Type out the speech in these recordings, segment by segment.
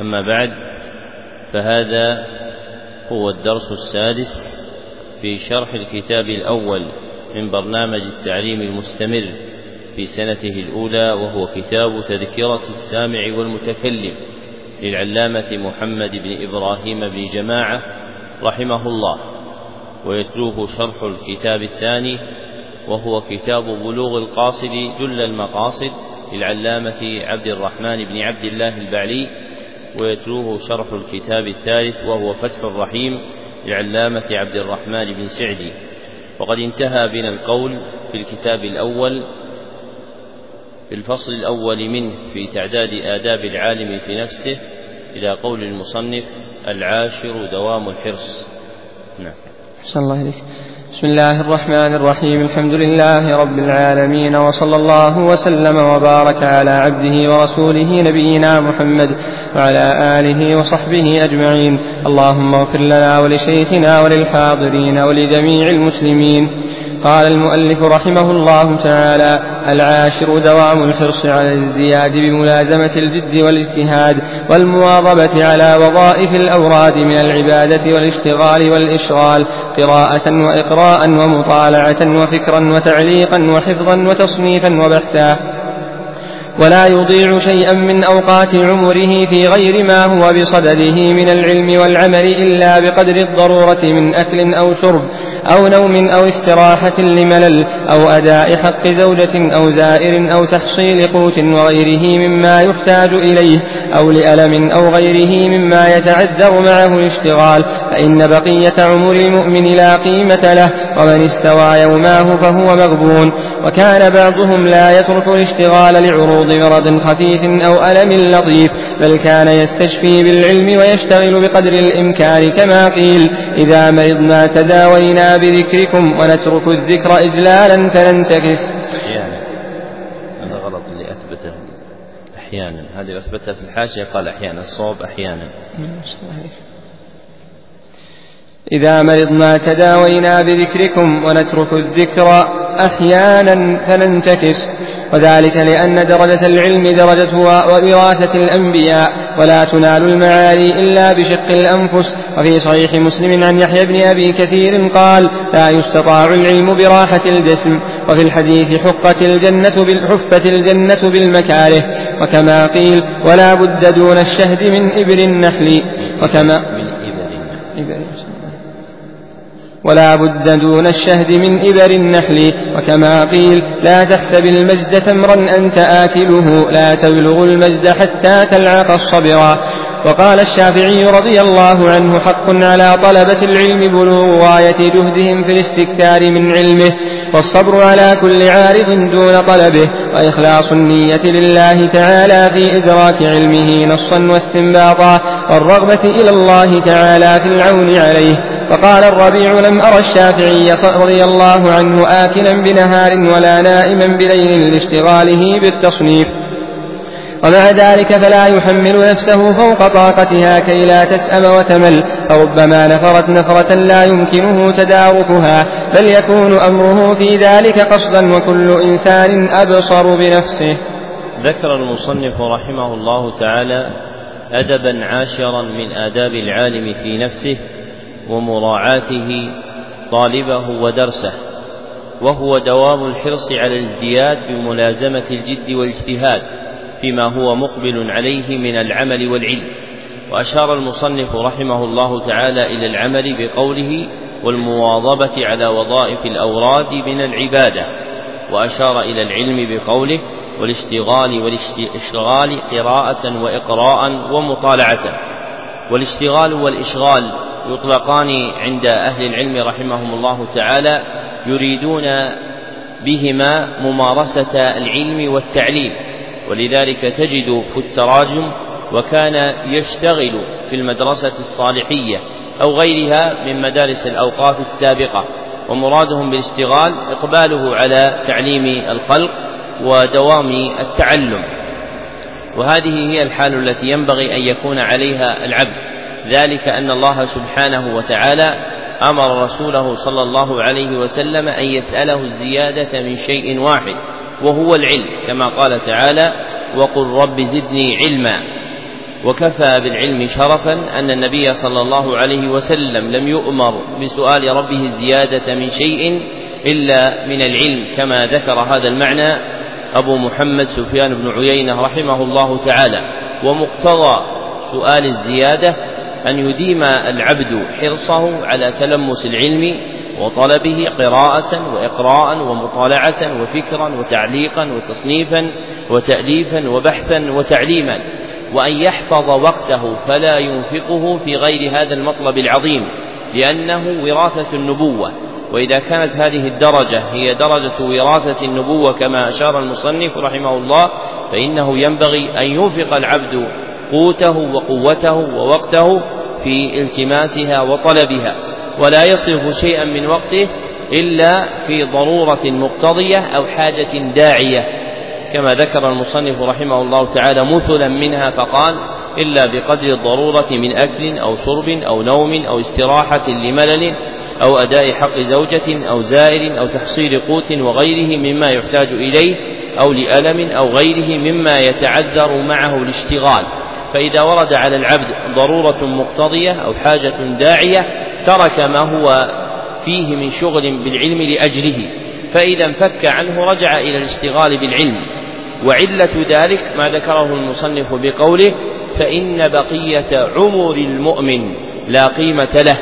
أما بعد فهذا هو الدرس السادس في شرح الكتاب الأول من برنامج التعليم المستمر في سنته الأولى وهو كتاب تذكرة السامع والمتكلم للعلامة محمد بن إبراهيم بن جماعة رحمه الله. ويتلوه شرح الكتاب الثاني وهو كتاب بلوغ القاصد جل المقاصد للعلامة عبد الرحمن بن عبد الله البعلي ويتلوه شرح الكتاب الثالث وهو فتح الرحيم لعلامة عبد الرحمن بن سعدي. وقد انتهى بنا القول في الكتاب الأول في الفصل الأول منه في تعداد آداب العالم في نفسه إلى قول المصنف العاشر دوام الحرص. نعم. أحسن الله إليك. بسم الله الرحمن الرحيم. الحمد لله رب العالمين وصلى الله وسلم وبارك على عبده ورسوله نبينا محمد وعلى آله وصحبه أجمعين. اللهم اغفر لنا ولشيخنا وللحاضرين ولجميع المسلمين. قال المؤلف رحمه الله تعالى العاشر دوام الحرص على الازدياد بملازمة الجد والاجتهاد والمواظبة على وظائف الأوراد من العبادة والاشتغال والإشغال قراءة وإقراء ومطالعة وفكرا وتعليقا وحفظا وتصنيفا وبحثا. ولا يضيع شيئا من أوقات عمره في غير ما هو بصدده من العلم والعمل إلا بقدر الضرورة من أكل أو شرب. أو نوم أو استراحة لملل أو أداء حق زوجة أو زائر أو تحصيل قوت وغيره مما يحتاج إليه أو لألم أو غيره مما يتعذر معه الاشتغال فإن بقية عمر المؤمن لا قيمة له ومن استوى يوماه فهو مغبون. وكان بعضهم لا يترك الاشتغال لعروض مرض خفيف أو ألم لطيف بل كان يستشفي بالعلم ويشتغل بقدر الإمكان كما قيل إذا مرضنا تداوينا بذكركم ونترك الذكر إجلالا فننتكس. أحيانا. هذا غلط اللي أثبته. أحيانا. هذه أثبتها في الحاشية قال أحيانا. الصواب أحيانا. إذا مرضنا تداوينا بذكركم ونترك الذكر أحيانا فننتكس وذلك لأن درجة العلم درجة وراثة الأنبياء ولا تنال المعالي إلا بشق الأنفس. وفي صحيح مسلم عن يحيى بن أبي كثير قال لا يستطاع العلم براحة الجسم. وفي الحديث حقت الجنة بالحفت الجنة بالمكاره. وكما قيل ولا بد دون الشهد من إبر النحل. وكما من إبر النحل. ولا بد دون الشهد من إبر النحل. وكما قيل لا تحسب المجد تمرا أنت آكله لا تبلغ المجد حتى تلعق الصبرا وقال الشافعي رضي الله عنه حق على طلبة العلم بلوغ غاية جهدهم في الاستكثار من علمه والصبر على كل عارض دون طلبه وإخلاص النية لله تعالى في إدراك علمه نصا واستنباطا والرغبة إلى الله تعالى في العون عليه. فقال الربيع لم أرى الشافعي رضي الله عنه آكلا بنهار ولا نائما بليل لاشتغاله بالتصنيف. ومع ذلك فلا يحمل نفسه فوق طاقتها كي لا تسأم وتمل. فربما نفرت نفرة لا يمكنه تداركها بل يكون أمره في ذلك قصدا وكل إنسان أبصر بنفسه. ذكر المصنف رحمه الله تعالى أدبا عاشرا من آداب العالم في نفسه ومراعاته طالبه ودرسه وهو دوام الحرص على الازدياد بملازمة الجد والاجتهاد فيما هو مقبل عليه من العمل والعلم. وأشار المصنف رحمه الله تعالى إلى العمل بقوله والمواظبة على وظائف الأوراد من العبادة وأشار إلى العلم بقوله والاشتغال والاشتغال قراءة وإقراء ومطالعة. والاشتغال والإشغال يطلقان عند أهل العلم رحمهم الله تعالى يريدون بهما ممارسة العلم والتعليم ولذلك تجد في التراجم وكان يشتغل في المدرسة الصالحية أو غيرها من مدارس الأوقاف السابقة ومرادهم بالاشتغال إقباله على تعليم الخلق ودوام التعلم. وهذه هي الحال التي ينبغي أن يكون عليها العبد. ذلك أن الله سبحانه وتعالى أمر رسوله صلى الله عليه وسلم أن يسأله الزيادة من شيء واحد وهو العلم كما قال تعالى وقل رب زدني علما وكفى بالعلم شرفا أن النبي صلى الله عليه وسلم لم يؤمر بسؤال ربه الزيادة من شيء إلا من العلم كما ذكر هذا المعنى أبو محمد سفيان بن عيينة رحمه الله تعالى. ومقتضى سؤال الزيادة أن يديم العبد حرصه على تلمس العلم وطلبه قراءة وإقراء ومطالعة وفكرا وتعليقا وتصنيفا وتأليفا وبحثا وتعليما وأن يحفظ وقته فلا ينفقه في غير هذا المطلب العظيم لأنه وراثة النبوة. وإذا كانت هذه الدرجة هي درجة وراثة النبوة كما أشار المصنف رحمه الله فإنه ينبغي أن ينفق العبد قوته وقوته ووقته في التماسها وطلبها ولا يصرف شيئا من وقته إلا في ضرورة مقتضية أو حاجة داعية. كما ذكر المصنف رحمه الله تعالى مثلا منها فقال إلا بقدر الضرورة من أكل أو شرب أو نوم أو استراحة لملل أو أداء حق زوجة أو زائر أو تحصيل قوت وغيره مما يحتاج إليه أو لألم أو غيره مما يتعذر معه الاشتغال. فإذا ورد على العبد ضرورة مقتضية أو حاجة داعية ترك ما هو فيه من شغل بالعلم لأجله. فإذا انفك عنه رجع إلى الاشتغال بالعلم. وعلة ذلك ما ذكره المصنف بقوله فإن بقية عمر المؤمن لا قيمة له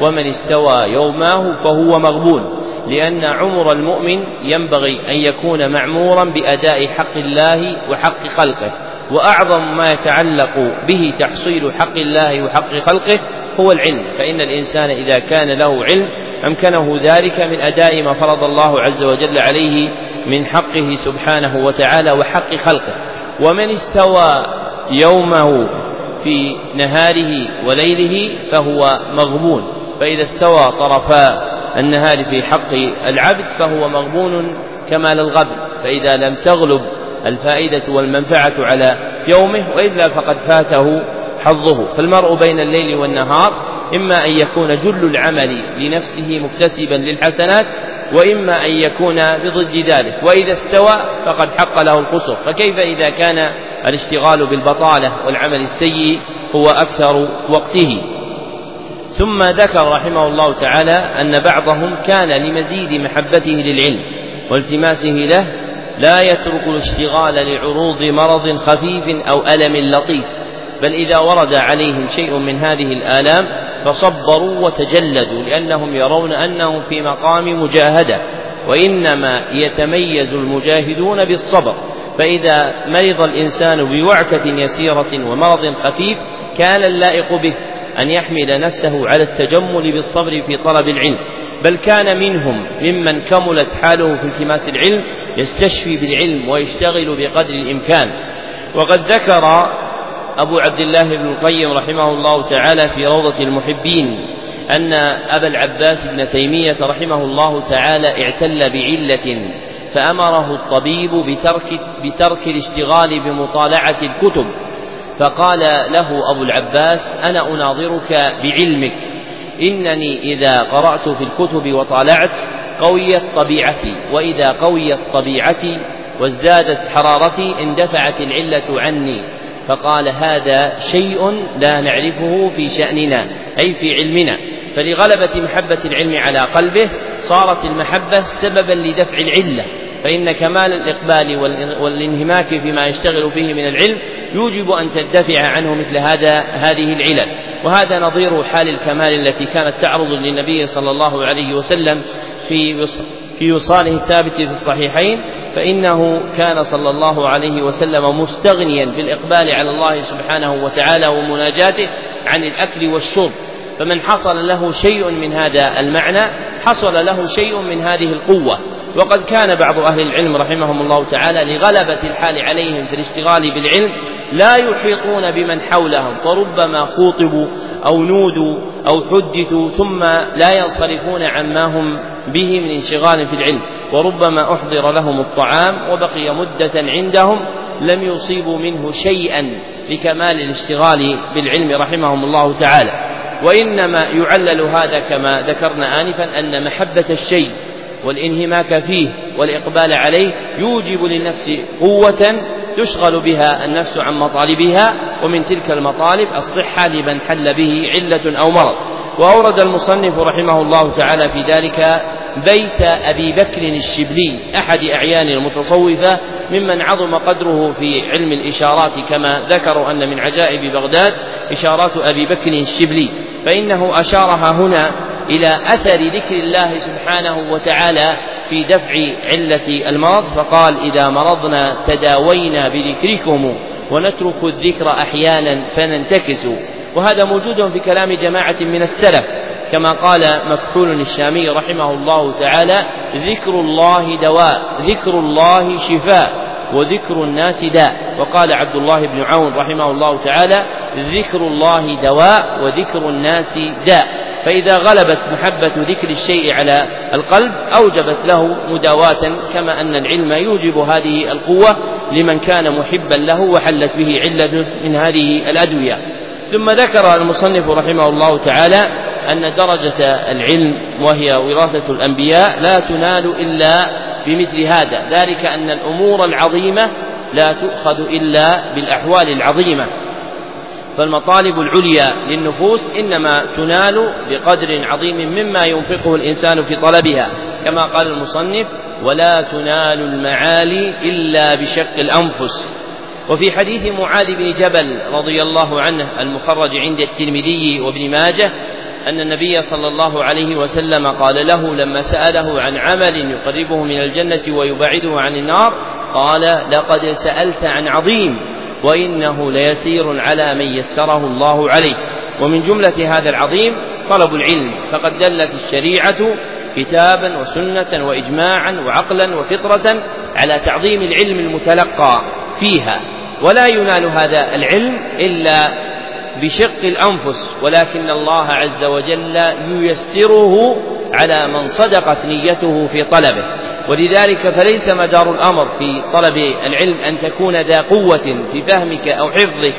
ومن استوى يوماه فهو مغبون لأن عمر المؤمن ينبغي أن يكون معمورا بأداء حق الله وحق خلقه وأعظم ما يتعلق به تحصيل حق الله وحق خلقه هو العلم. فإن الإنسان إذا كان له علم أمكنه ذلك من أداء ما فرض الله عز وجل عليه من حقه سبحانه وتعالى وحق خلقه. ومن استوى يومه في نهاره وليله فهو مغبون. فإذا استوى طرفا النهار في حق العبد فهو مغبون كمال الغبن فإذا لم تغلب الفائدة والمنفعة على يومه وإلا فقد فاته حظه. فالمرء بين الليل والنهار إما أن يكون جل العمل لنفسه مكتسبا للحسنات وإما أن يكون بضد ذلك. وإذا استوى فقد حق له القصر فكيف إذا كان الاشتغال بالبطالة والعمل السيء هو أكثر وقته؟ ثم ذكر رحمه الله تعالى أن بعضهم كان لمزيد محبته للعلم والتماسه له لا يترك الاشتغال لعروض مرض خفيف أو ألم لطيف بل إذا ورد عليهم شيء من هذه الآلام فصبروا وتجلدوا لأنهم يرون أنهم في مقام مجاهدة وإنما يتميز المجاهدون بالصبر فإذا مرض الإنسان بوعكة يسيرة ومرض خفيف كان اللائق به أن يحمل نفسه على التجمل بالصبر في طلب العلم بل كان منهم ممن كملت حاله في التماس العلم يستشفي بالعلم ويشتغل بقدر الإمكان. وقد ذكر أبو عبد الله بن القيم رحمه الله تعالى في روضة المحبين أن أبا العباس ابن تيمية رحمه الله تعالى اعتل بعلة فأمره الطبيب بترك بترك الاشتغال بمطالعة الكتب. فقال له أبو العباس أنا أناظرك بعلمك. إنني إذا قرأت في الكتب وطالعت قويت طبيعتي وإذا قويت طبيعتي وازدادت حرارتي اندفعت العلة عني. فقال هذا شيء لا نعرفه في شأننا أي في علمنا. فلغلبة محبة العلم على قلبه صارت المحبة سببا لدفع العلة. فإن كمال الإقبال والانهماك فيما يشتغل فيه من العلم يوجب أن تدفع عنه مثل هذا هذه العلل. وهذا نظير حال الكمال التي كانت تعرض للنبي صلى الله عليه وسلم في في وصاله الثابت في الصحيحين فإنه كان صلى الله عليه وسلم مستغنيا بالإقبال على الله سبحانه وتعالى ومناجاته عن الأكل والشرب. فمن حصل له شيء من هذا المعنى حصل له شيء من هذه القوة. وقد كان بعض أهل العلم رحمهم الله تعالى لغلبة الحال عليهم في الاشتغال بالعلم لا يحيطون بمن حولهم فربما خوطبوا أو نودوا أو حدثوا ثم لا ينصرفون عما هم به من انشغال في العلم وربما أحضر لهم الطعام وبقي مدة عندهم لم يصيبوا منه شيئا لكمال الاشتغال بالعلم رحمهم الله تعالى. وإنما يعلل هذا كما ذكرنا آنفا أن محبة الشيء والانهماك فيه والإقبال عليه يوجب للنفس قوة تشغل بها النفس عن مطالبها ومن تلك المطالب الصحة لمن حل به علة أو مرض. وأورد المصنف رحمه الله تعالى في ذلك بيت أبي بكر الشبلي أحد أعيان المتصوفة ممن عظم قدره في علم الإشارات كما ذكروا أن من عجائب بغداد إشارات أبي بكر الشبلي. فإنه أشارها هنا إلى أثر ذكر الله سبحانه وتعالى في دفع علة المرض فقال إذا مرضنا تداوينا بذكركم ونترك الذكر أحيانا فننتكس وهذا موجود في كلام جماعة من السلف. كما قال مكحول الشامي رحمه الله تعالى ذكر الله دواء ذكر الله شفاء وذكر الناس داء. وقال عبد الله بن عون رحمه الله تعالى ذكر الله دواء وذكر الناس داء. فإذا غلبت محبة ذكر الشيء على القلب أوجبت له مداواة كما أن العلم يوجب هذه القوة لمن كان محبا له وحلت به علة من هذه الأدوية. ثم ذكر المصنف رحمه الله تعالى أن درجة العلم وهي وراثة الأنبياء لا تنال إلا بمثل هذا. ذلك أن الأمور العظيمة لا تؤخذ إلا بالأحوال العظيمة. فالمطالب العليا للنفوس إنما تنال بقدر عظيم مما ينفقه الإنسان في طلبها. كما قال المصنف ولا تنال المعالي إلا بشق الأنفس. وفي حديث معاذ بن جبل رضي الله عنه المخرج عند الترمذي وابن ماجه أن النبي صلى الله عليه وسلم قال له لما سأله عن عمل يقربه من الجنة ويبعده عن النار قال لقد سألت عن عظيم وإنه ليسير على من يسره الله عليه. ومن جملة هذا العظيم طلب العلم فقد دلت الشريعة كتابا وسنة وإجماعا وعقلا وفطرة على تعظيم العلم المتلقى فيها. ولا ينال هذا العلم إلا بشق الأنفس ولكن الله عز وجل ييسره على من صدقت نيته في طلبه. ولذلك فليس مدار الأمر في طلب العلم أن تكون ذا قوة في فهمك أو حفظك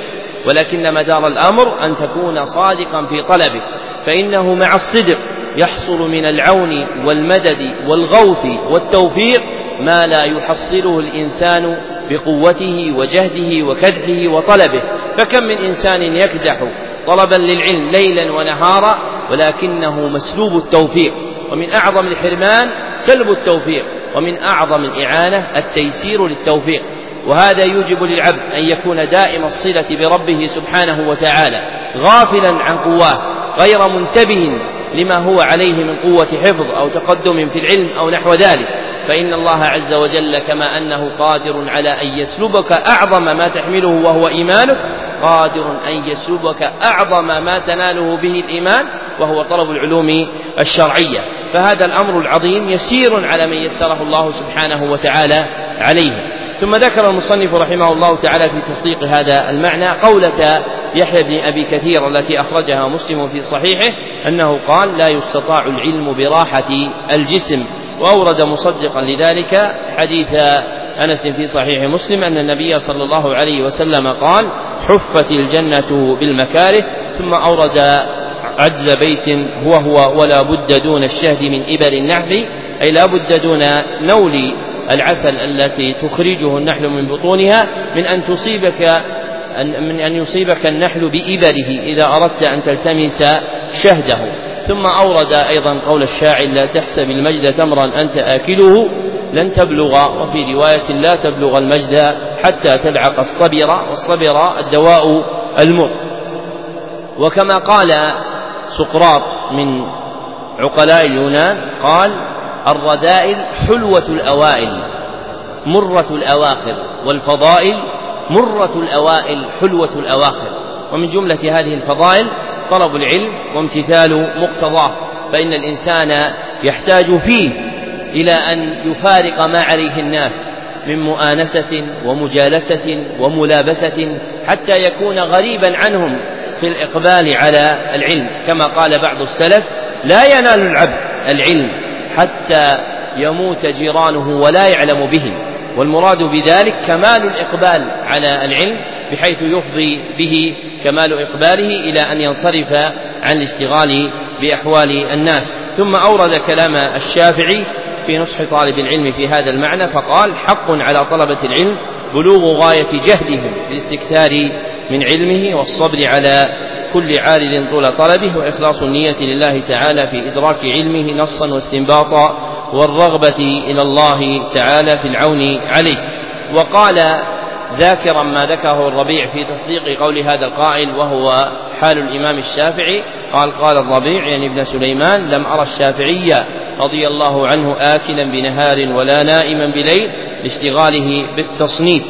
ولكن مدار الأمر أن تكون صادقا في طلبك. فإنه مع الصدق يحصل من العون والمدد والغوث والتوفيق ما لا يحصله الإنسان بقوته وجهده وكدحه وطلبه. فكم من إنسان يكدح طلبا للعلم ليلا ونهارا ولكنه مسلوب التوفيق. ومن أعظم الحرمان سلب التوفيق. ومن أعظم الإعانة التيسير للتوفيق. وهذا يوجب للعبد أن يكون دائم الصلة بربه سبحانه وتعالى غافلا عن قواه غير منتبه لما هو عليه من قوة حفظ أو تقدم في العلم أو نحو ذلك. فإن الله عز وجل كما أنه قادر على أن يسلبك أعظم ما تحمله وهو إيمانك قادر أن يسلبك أعظم ما تناله به الإيمان وهو طلب العلوم الشرعية. فهذا الأمر العظيم يسير على من يسره الله سبحانه وتعالى عليه. ثم ذكر المصنف رحمه الله تعالى في تصديق هذا المعنى قولة يحيى بن أبي كثير التي أخرجها مسلم في صحيحه أنه قال لا يستطاع العلم براحة الجسم. وأورد مصدقا لذلك حديث أنس في صحيح مسلم أن النبي صلى الله عليه وسلم قال حفت الجنة بالمكاره ثم أورد عجز بيت هو هو ولا بد دون الشهد من إبر النحل أي لا بد دون نول العسل التي تخرجه النحل من بطونها من أن تصيبك من أن يصيبك النحل بإبره إذا أردت أن تلتمس شهده. ثم أورد أيضا قول الشاعر لا تحسب المجد تمرا أنت آكله لن تبلغ. وفي رواية لا تبلغ المجد حتى تلعق الصبر والصبر الدواء المر. وكما قال سقراط من عقلاء اليونان قال الرذائل حلوة الأوائل مرة الأواخر والفضائل مرة الأوائل حلوة الأواخر. ومن جملة هذه الفضائل طلب العلم وامتثال مقتضاه فإن الإنسان يحتاج فيه إلى أن يفارق ما عليه الناس من مؤانسة ومجالسة وملابسة حتى يكون غريبا عنهم في الإقبال على العلم. كما قال بعض السلف لا ينال العبد العلم حتى يموت جيرانه ولا يعلم به. والمراد بذلك كمال الإقبال على العلم بحيث يفضي به كمال إقباله إلى أن ينصرف عن الاشتغال بأحوال الناس. ثم أورد كلام الشافعي في نصح طالب العلم في هذا المعنى فقال حق على طلبة العلم بلوغ غاية جهدهم بالاستكثار من علمه والصبر على كل عارض طول طلبه وإخلاص النية لله تعالى في إدراك علمه نصا واستنباطا والرغبة إلى الله تعالى في العون عليه. وقال ذاكرا ما ذكره الربيع في تصديق قول هذا القائل وهو حال الإمام الشافعي. قال قال الربيع يعني ابن سليمان لم أرى الشافعي رضي الله عنه آكلا بنهار ولا نائما بليل لاشتغاله بالتصنيف.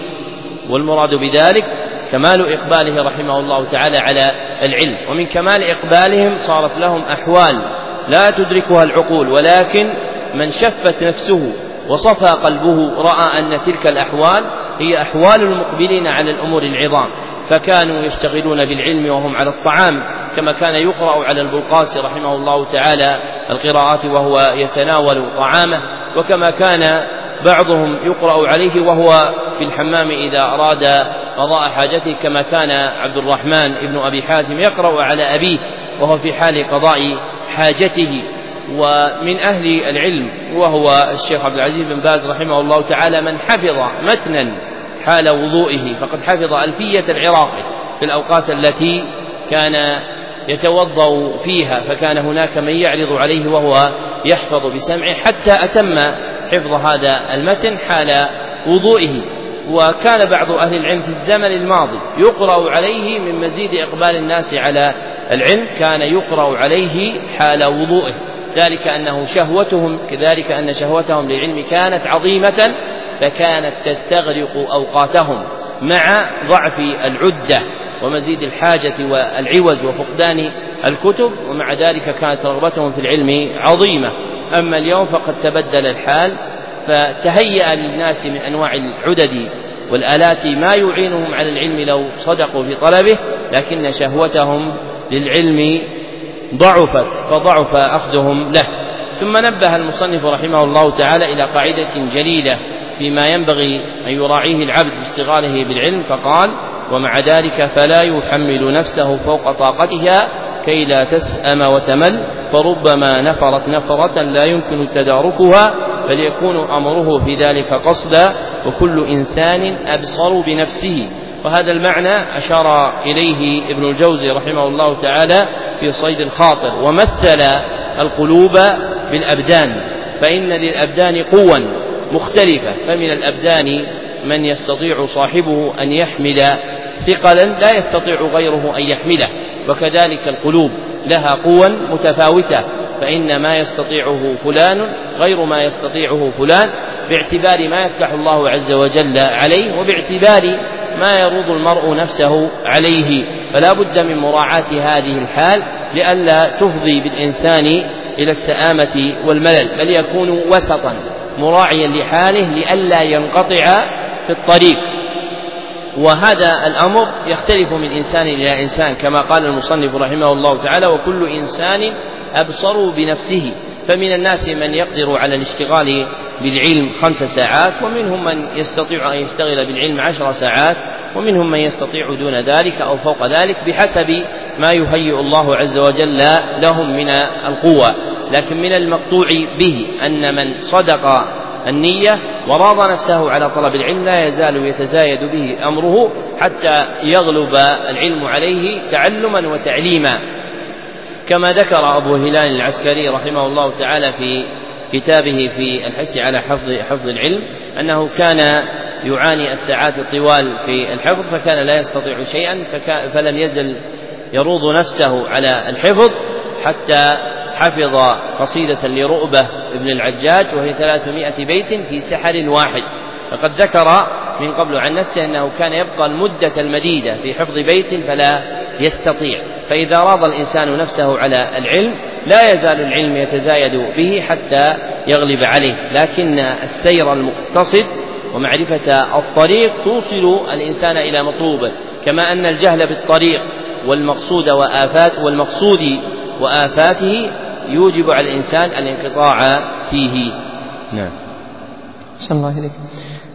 والمراد بذلك كمال إقباله رحمه الله تعالى على العلم. ومن كمال إقبالهم صارت لهم أحوال لا تدركها العقول ولكن من شفت نفسه وصفى قلبه رأى أن تلك الأحوال هي أحوال المقبلين على الأمور العظام فكانوا يشتغلون بالعلم وهم على الطعام كما كان يقرأ على البلقاس رحمه الله تعالى القراءات وهو يتناول طعامه وكما كان بعضهم يقرأ عليه وهو في الحمام إذا أراد قضاء حاجته كما كان عبد الرحمن ابن أبي حاتم يقرأ على أبيه وهو في حال قضاء حاجته. ومن أهل العلم وهو الشيخ عبد العزيز بن باز رحمه الله تعالى من حفظ متنا حال وضوئه فقد حفظ ألفية العراقي في الأوقات التي كان يتوضأ فيها فكان هناك من يعرض عليه وهو يحفظ بسمعه حتى أتم حفظ هذا المتن حال وضوئه. وكان بعض أهل العلم في الزمن الماضي يقرأ عليه من مزيد إقبال الناس على العلم كان يقرأ عليه حال وضوئه. ذلك أنه شهوتهم كذلك أن شهوتهم للعلم كانت عظيمة فكانت تستغرق أوقاتهم مع ضعف العدة ومزيد الحاجة والعوز وفقدان الكتب ومع ذلك كانت رغبتهم في العلم عظيمة. أما اليوم فقد تبدل الحال فتهيأ للناس من أنواع العدد والآلات ما يعينهم على العلم لو صدقوا في طلبه لكن شهوتهم للعلم ضعفت فضعف أخذهم له. ثم نبه المصنف رحمه الله تعالى إلى قاعدة جليلة فيما ينبغي أن يراعيه العبد باشتغاله بالعلم فقال ومع ذلك فلا يحمل نفسه فوق طاقتها كي لا تسأم وتمل فربما نفرت نفرة لا يمكن تداركها بل يكون أمره في ذلك قصدا وكل إنسان أبصر بنفسه. وهذا المعنى أشار إليه ابن الجوزي رحمه الله تعالى في صيد الخاطر ومثل القلوب بالأبدان فإن للأبدان قوا مختلفة فمن الأبدان من يستطيع صاحبه أن يحمل ثقلا لا يستطيع غيره أن يحمله وكذلك القلوب لها قوى متفاوتة فإن ما يستطيعه فلان غير ما يستطيعه فلان باعتبار ما يفتح الله عز وجل عليه وباعتبار ما يروض المرء نفسه عليه. فلا بد من مراعاة هذه الحال لئلا تفضي بالإنسان إلى السآمة والملل بل يكون وسطا مراعيا لحاله لئلا ينقطع في الطريق. وهذا الأمر يختلف من إنسان إلى إنسان كما قال المصنف رحمه الله تعالى وكل إنسان أبصر بنفسه فمن الناس من يقدر على الاشتغال بالعلم خمس ساعات ومنهم من يستطيع أن يشتغل بالعلم عشر ساعات ومنهم من يستطيع دون ذلك أو فوق ذلك بحسب ما يهيئ الله عز وجل لهم من القوة. لكن من المقطوع به أن من صدق النية وراض نفسه على طلب العلم لا يزال يتزايد به أمره حتى يغلب العلم عليه تعلما وتعليما. كما ذكر أبو هلال العسكري رحمه الله تعالى في كتابه في الحث على حفظ حفظ العلم أنه كان يعاني الساعات الطوال في الحفظ فكان لا يستطيع شيئا فلم يزل يروض نفسه على الحفظ حتى حفظ قصيدة لرؤبة ابن العجاج وهي ثلاثمائة بيت في سحر واحد. فقد ذكر من قبل عن نفسه أنه كان يبقى المدة المديدة في حفظ بيت فلا يستطيع. فإذا راض الإنسان نفسه على العلم لا يزال العلم يتزايد به حتى يغلب عليه. لكن السير المقتصد ومعرفة الطريق توصل الإنسان إلى مطلوبه. كما أن الجهل بالطريق والمقصود وآفات والمقصود وآفاته يوجب على الإنسان الانقطاع فيه. نعم. صلى الله عليك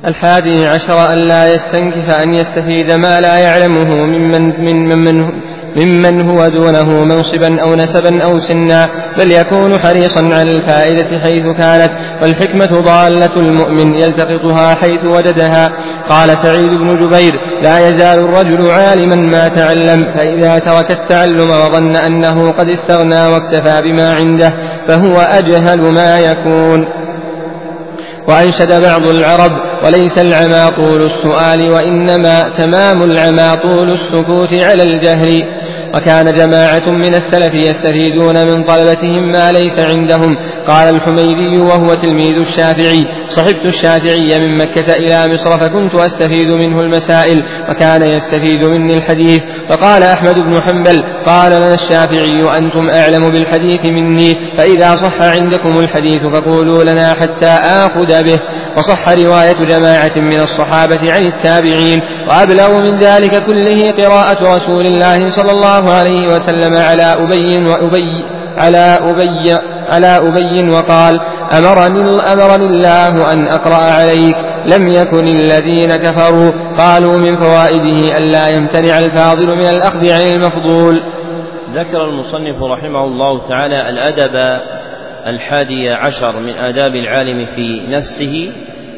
الحادي عشر أن لا يستنكف أن يستفيد ما لا يعلمه ممن من من ممن هو دونه منصبا أو نسبا أو سنا بل يكون حريصا على الفائدة حيث كانت والحكمة ضالة المؤمن يلتقطها حيث وجدها. قال سعيد بن جبير لا يزال الرجل عالما ما تعلم فإذا ترك التعلم وظن أنه قد استغنى واكتفى بما عنده فهو أجهل ما يكون. وأنشد بعض العرب وليس العمى طول السؤال وإنما تمام العمى طول السكوت على الجهل وكان جماعة من السلف يستفيدون من طلبتهم ما ليس عندهم. قال الحميدي وهو تلميذ الشافعي. صحبت الشافعي من مكة إلى مصر فكنت أستفيد منه المسائل وكان يستفيد مني الحديث. وقال أحمد بن حنبل قال لنا الشافعي أنتم أعلم بالحديث مني فإذا صح عندكم الحديث فقولوا لنا حتى آخذ به. وصح رواية جماعة من الصحابة عن التابعين. وأبلغ من ذلك كله قراءة رسول الله صلى الله عليه وسلم على أبي وأبي على أبي على أبي وقال أمرني, أمرني الله أن أقرأ عليك. لم يكن الذين كفروا قالوا من فوائده ألا يمتنع الفاضل من الأخذ عن المفضول. ذكر المصنف رحمه الله تعالى الأدب الحادي عشر من آداب العالم في نفسه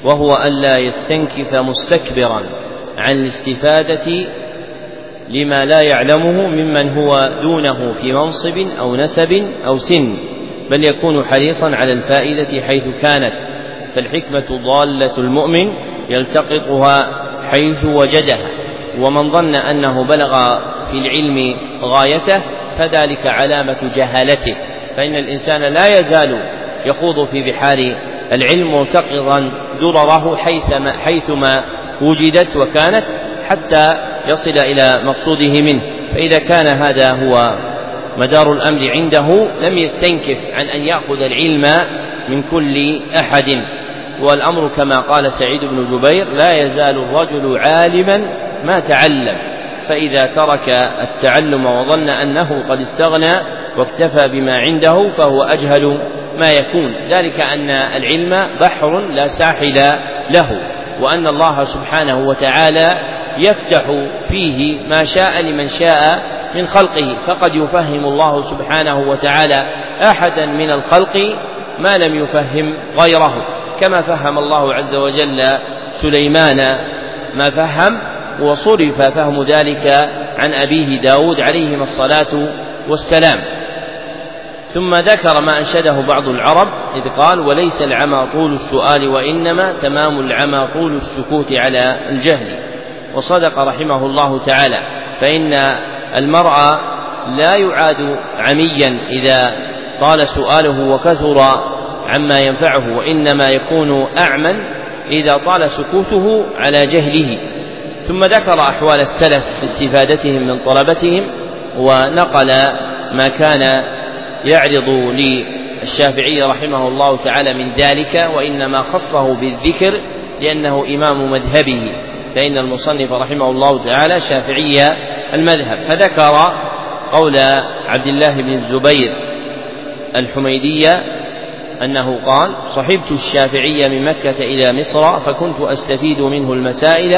وهو ألا يستنكف مستكبرا عن الاستفادة لما لا يعلمه ممن هو دونه في منصب أو نسب أو سن بل يكون حريصا على الفائدة حيث كانت. فالحكمة ضالة المؤمن يلتقطها حيث وجدها. ومن ظن أنه بلغ في العلم غايته فذلك علامة جهالته. فإن الإنسان لا يزال يخوض في بحار العلم ملتقطا درره حيثما, حيثما وجدت وكانت حتى يصل إلى مقصوده منه. فإذا كان هذا هو مدار الأمر عنده لم يستنكف عن أن يأخذ العلم من كل أحد. والأمر كما قال سعيد بن جبير لا يزال الرجل عالما ما تعلم. فإذا ترك التعلم وظن أنه قد استغنى واكتفى بما عنده فهو أجهل ما يكون. ذلك أن العلم بحر لا ساحل له وأن الله سبحانه وتعالى يفتح فيه ما شاء لمن شاء من خلقه. فقد يفهم الله سبحانه وتعالى أحدا من الخلق ما لم يفهم غيره. كما فهم الله عز وجل سليمان. ما فهم وصرف فهم ذلك عن أبيه داود عليهما الصلاة والسلام. ثم ذكر ما أنشده بعض العرب إذ قال وليس العمى طول السؤال وإنما تمام العمى طول السكوت على الجهل. وصدق رحمه الله تعالى فإن المرء لا يعاد عميا إذا طال سؤاله وكثر عما ينفعه وإنما يكون أعمى إذا طال سكوته على جهله. ثم ذكر أحوال السلف في استفادتهم من طلبتهم ونقل ما كان يعرض للشافعي رحمه الله تعالى من ذلك وإنما خصه بالذكر لأنه إمام مذهبه. فإن المصنف رحمه الله تعالى شافعي المذهب فذكر قول عبد الله بن الزبير الحميدية أنه قال صحبت الشافعي من مكة إلى مصر فكنت أستفيد منه المسائل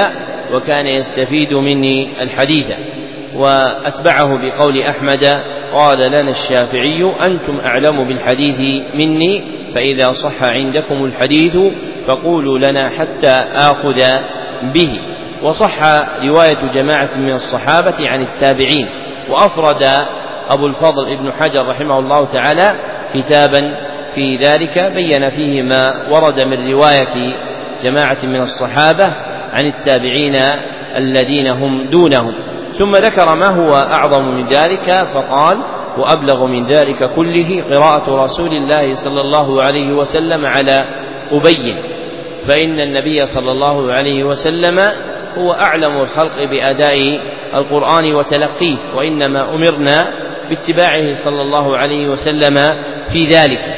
وكان يستفيد مني الحديث وأتبعه بقول أحمد قال لنا الشافعي أنتم أعلم بالحديث مني فإذا صح عندكم الحديث فقولوا لنا حتى آخذ به. وصح رواية جماعة من الصحابة عن التابعين. وأفرد أبو الفضل ابن حجر رحمه الله تعالى كتابا في ذلك بين فيه ما ورد من رواية جماعة من الصحابة عن التابعين الذين هم دونهم. ثم ذكر ما هو أعظم من ذلك فقال وأبلغ من ذلك كله قراءة رسول الله صلى الله عليه وسلم على أبي فإن النبي صلى الله عليه وسلم هو أعلم الخلق بأداء القرآن وتلقيه وإنما أمرنا باتباعه صلى الله عليه وسلم في ذلك.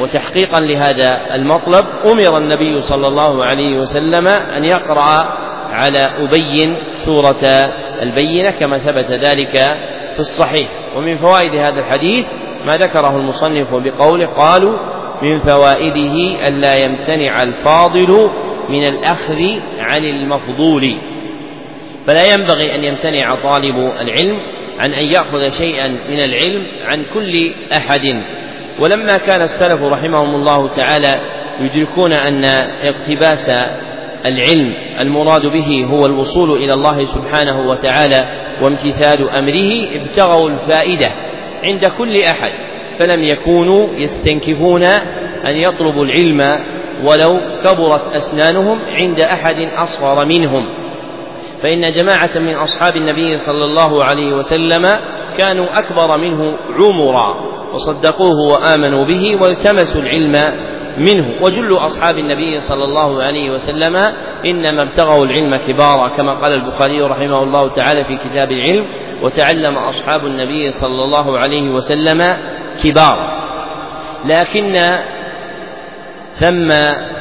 وتحقيقا لهذا المطلب أمر النبي صلى الله عليه وسلم أن يقرأ على أبي سورة البينة كما ثبت ذلك في الصحيح. ومن فوائد هذا الحديث ما ذكره المصنف بقوله قالوا من فوائده ألا يمتنع الفاضل من الأخذ عن المفضول. فلا ينبغي أن يمتنع طالب العلم عن أن يأخذ شيئا من العلم عن كل أحد. ولما كان السلف رحمهم الله تعالى يدركون أن اقتباس العلم المراد به هو الوصول إلى الله سبحانه وتعالى وامتثال أمره ابتغوا الفائدة عند كل أحد. فلم يكونوا يستنكفون أن يطلبوا العلم ولو كبرت أسنانهم عند أحد أصغر منهم. فإن جماعة من أصحاب النبي صلى الله عليه وسلم كانوا أكبر منه عمرا وصدقوه وآمنوا به والتمسوا العلم منه. وجل أصحاب النبي صلى الله عليه وسلم إنما ابتغوا العلم كبارا كما قال البخاري رحمه الله تعالى في كتاب العلم وتعلم أصحاب النبي صلى الله عليه وسلم كبارا لكن ثم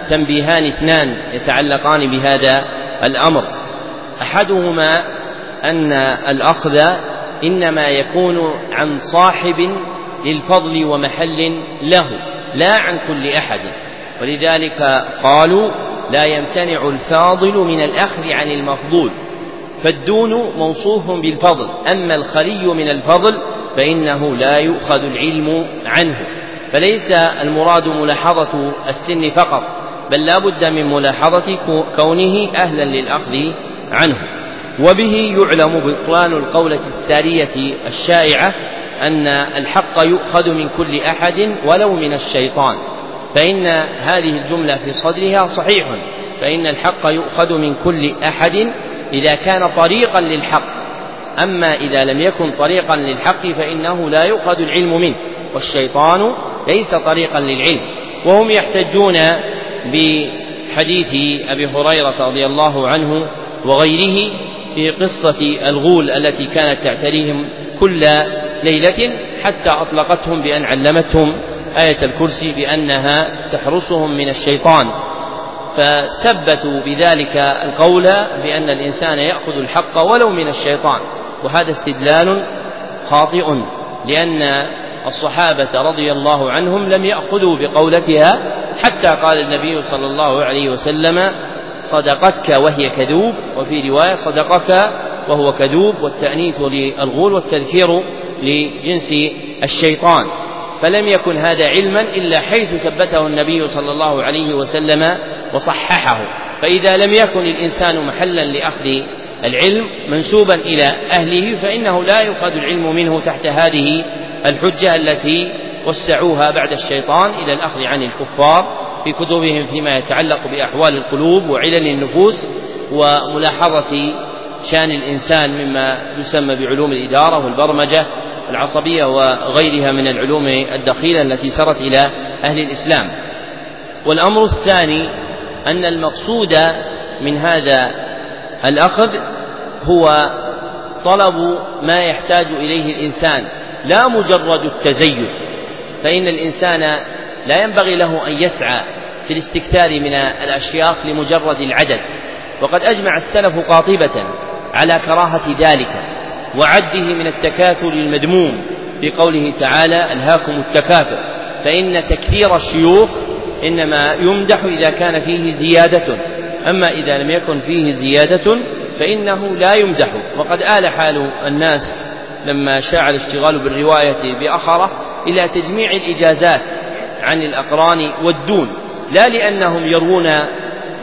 تنبيهان اثنان يتعلقان بهذا الأمر. أحدهما أن الأخذ إنما يكون عن صاحب للفضل ومحل له لا عن كل أحد. ولذلك قالوا لا يمتنع الفاضل من الأخذ عن المفضول. فالدون موصوف بالفضل. أما الخلي من الفضل فإنه لا يؤخذ العلم عنه. فليس المراد ملاحظة السن فقط بل لا بد من ملاحظة كونه أهلا للأخذ عنه. وبه يعلم بطلان القولة السارية الشائعة أن الحق يؤخذ من كل أحد ولو من الشيطان. فإن هذه الجملة في صدرها صحيح. فإن الحق يؤخذ من كل أحد إذا كان طريقا للحق. أما إذا لم يكن طريقا للحق فإنه لا يؤخذ العلم منه والشيطان ليس طريقا للعلم. وهم يحتجون بحديث أبي هريرة رضي الله عنه وغيره في قصة الغول التي كانت تعتريهم كل ليلة حتى أطلقتهم بأن علمتهم آية الكرسي بأنها تحرسهم من الشيطان. فثبتوا بذلك القول بأن الإنسان يأخذ الحق ولو من الشيطان وهذا استدلال خاطئ لأن الصحابة رضي الله عنهم لم يأخذوا بقولتها حتى قال النبي صلى الله عليه وسلم صدقتك وهي كذوب وفي رواية صدقك وهو كذوب والتأنيث للغول والتذكير لجنس الشيطان. فلم يكن هذا علما إلا حيث ثبته النبي صلى الله عليه وسلم وصححه. فإذا لم يكن الإنسان محلا لأخذ العلم منسوبا إلى أهله فإنه لا يؤخذ العلم منه تحت هذه الحجة التي وسعوها بعد الشيطان إلى الأخذ عن الكفار في كتبهم فيما يتعلق بأحوال القلوب وعلل النفوس وملاحظة شأن الإنسان مما يسمى بعلوم الإدارة والبرمجة العصبية وغيرها من العلوم الدخيلة التي سرت إلى أهل الإسلام. والأمر الثاني أن المقصود من هذا الأخذ هو طلب ما يحتاج إليه الإنسان لا مجرد التزيد فإن الإنسان لا ينبغي له أن يسعى في الاستكثار من الأشياخ لمجرد العدد وقد أجمع السلف قاطبة على كراهة ذلك وعده من التكاثر المذموم في قوله تعالى ألهاكم التكاثر فإن تكثير الشيوخ إنما يمدح إذا كان فيه زيادة. أما إذا لم يكن فيه زيادة فإنه لا يمدح. وقد آل حال الناس لما شاع الاشتغال بالرواية بأخرة إلى تجميع الإجازات عن الأقران والدون لا لأنهم يروون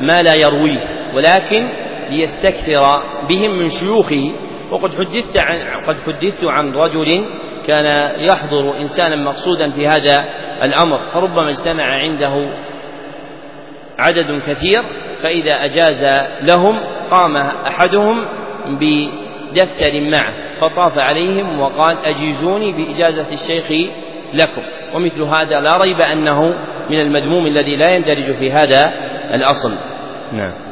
ما لا يرويه ولكن ليستكثر بهم من شيوخه. وقد حدثت عن قد حدثت عن رجل كان يحضر إنسانا مقصودا في هذا الأمر فربما اجتمع عنده عدد كثير فإذا أجاز لهم قام أحدهم بدفتر معه فطاف عليهم وقال أجيزوني بإجازة الشيخ لكم. ومثل هذا لا ريب أنه من المذموم الذي لا يندرج في هذا الأصل. نعم.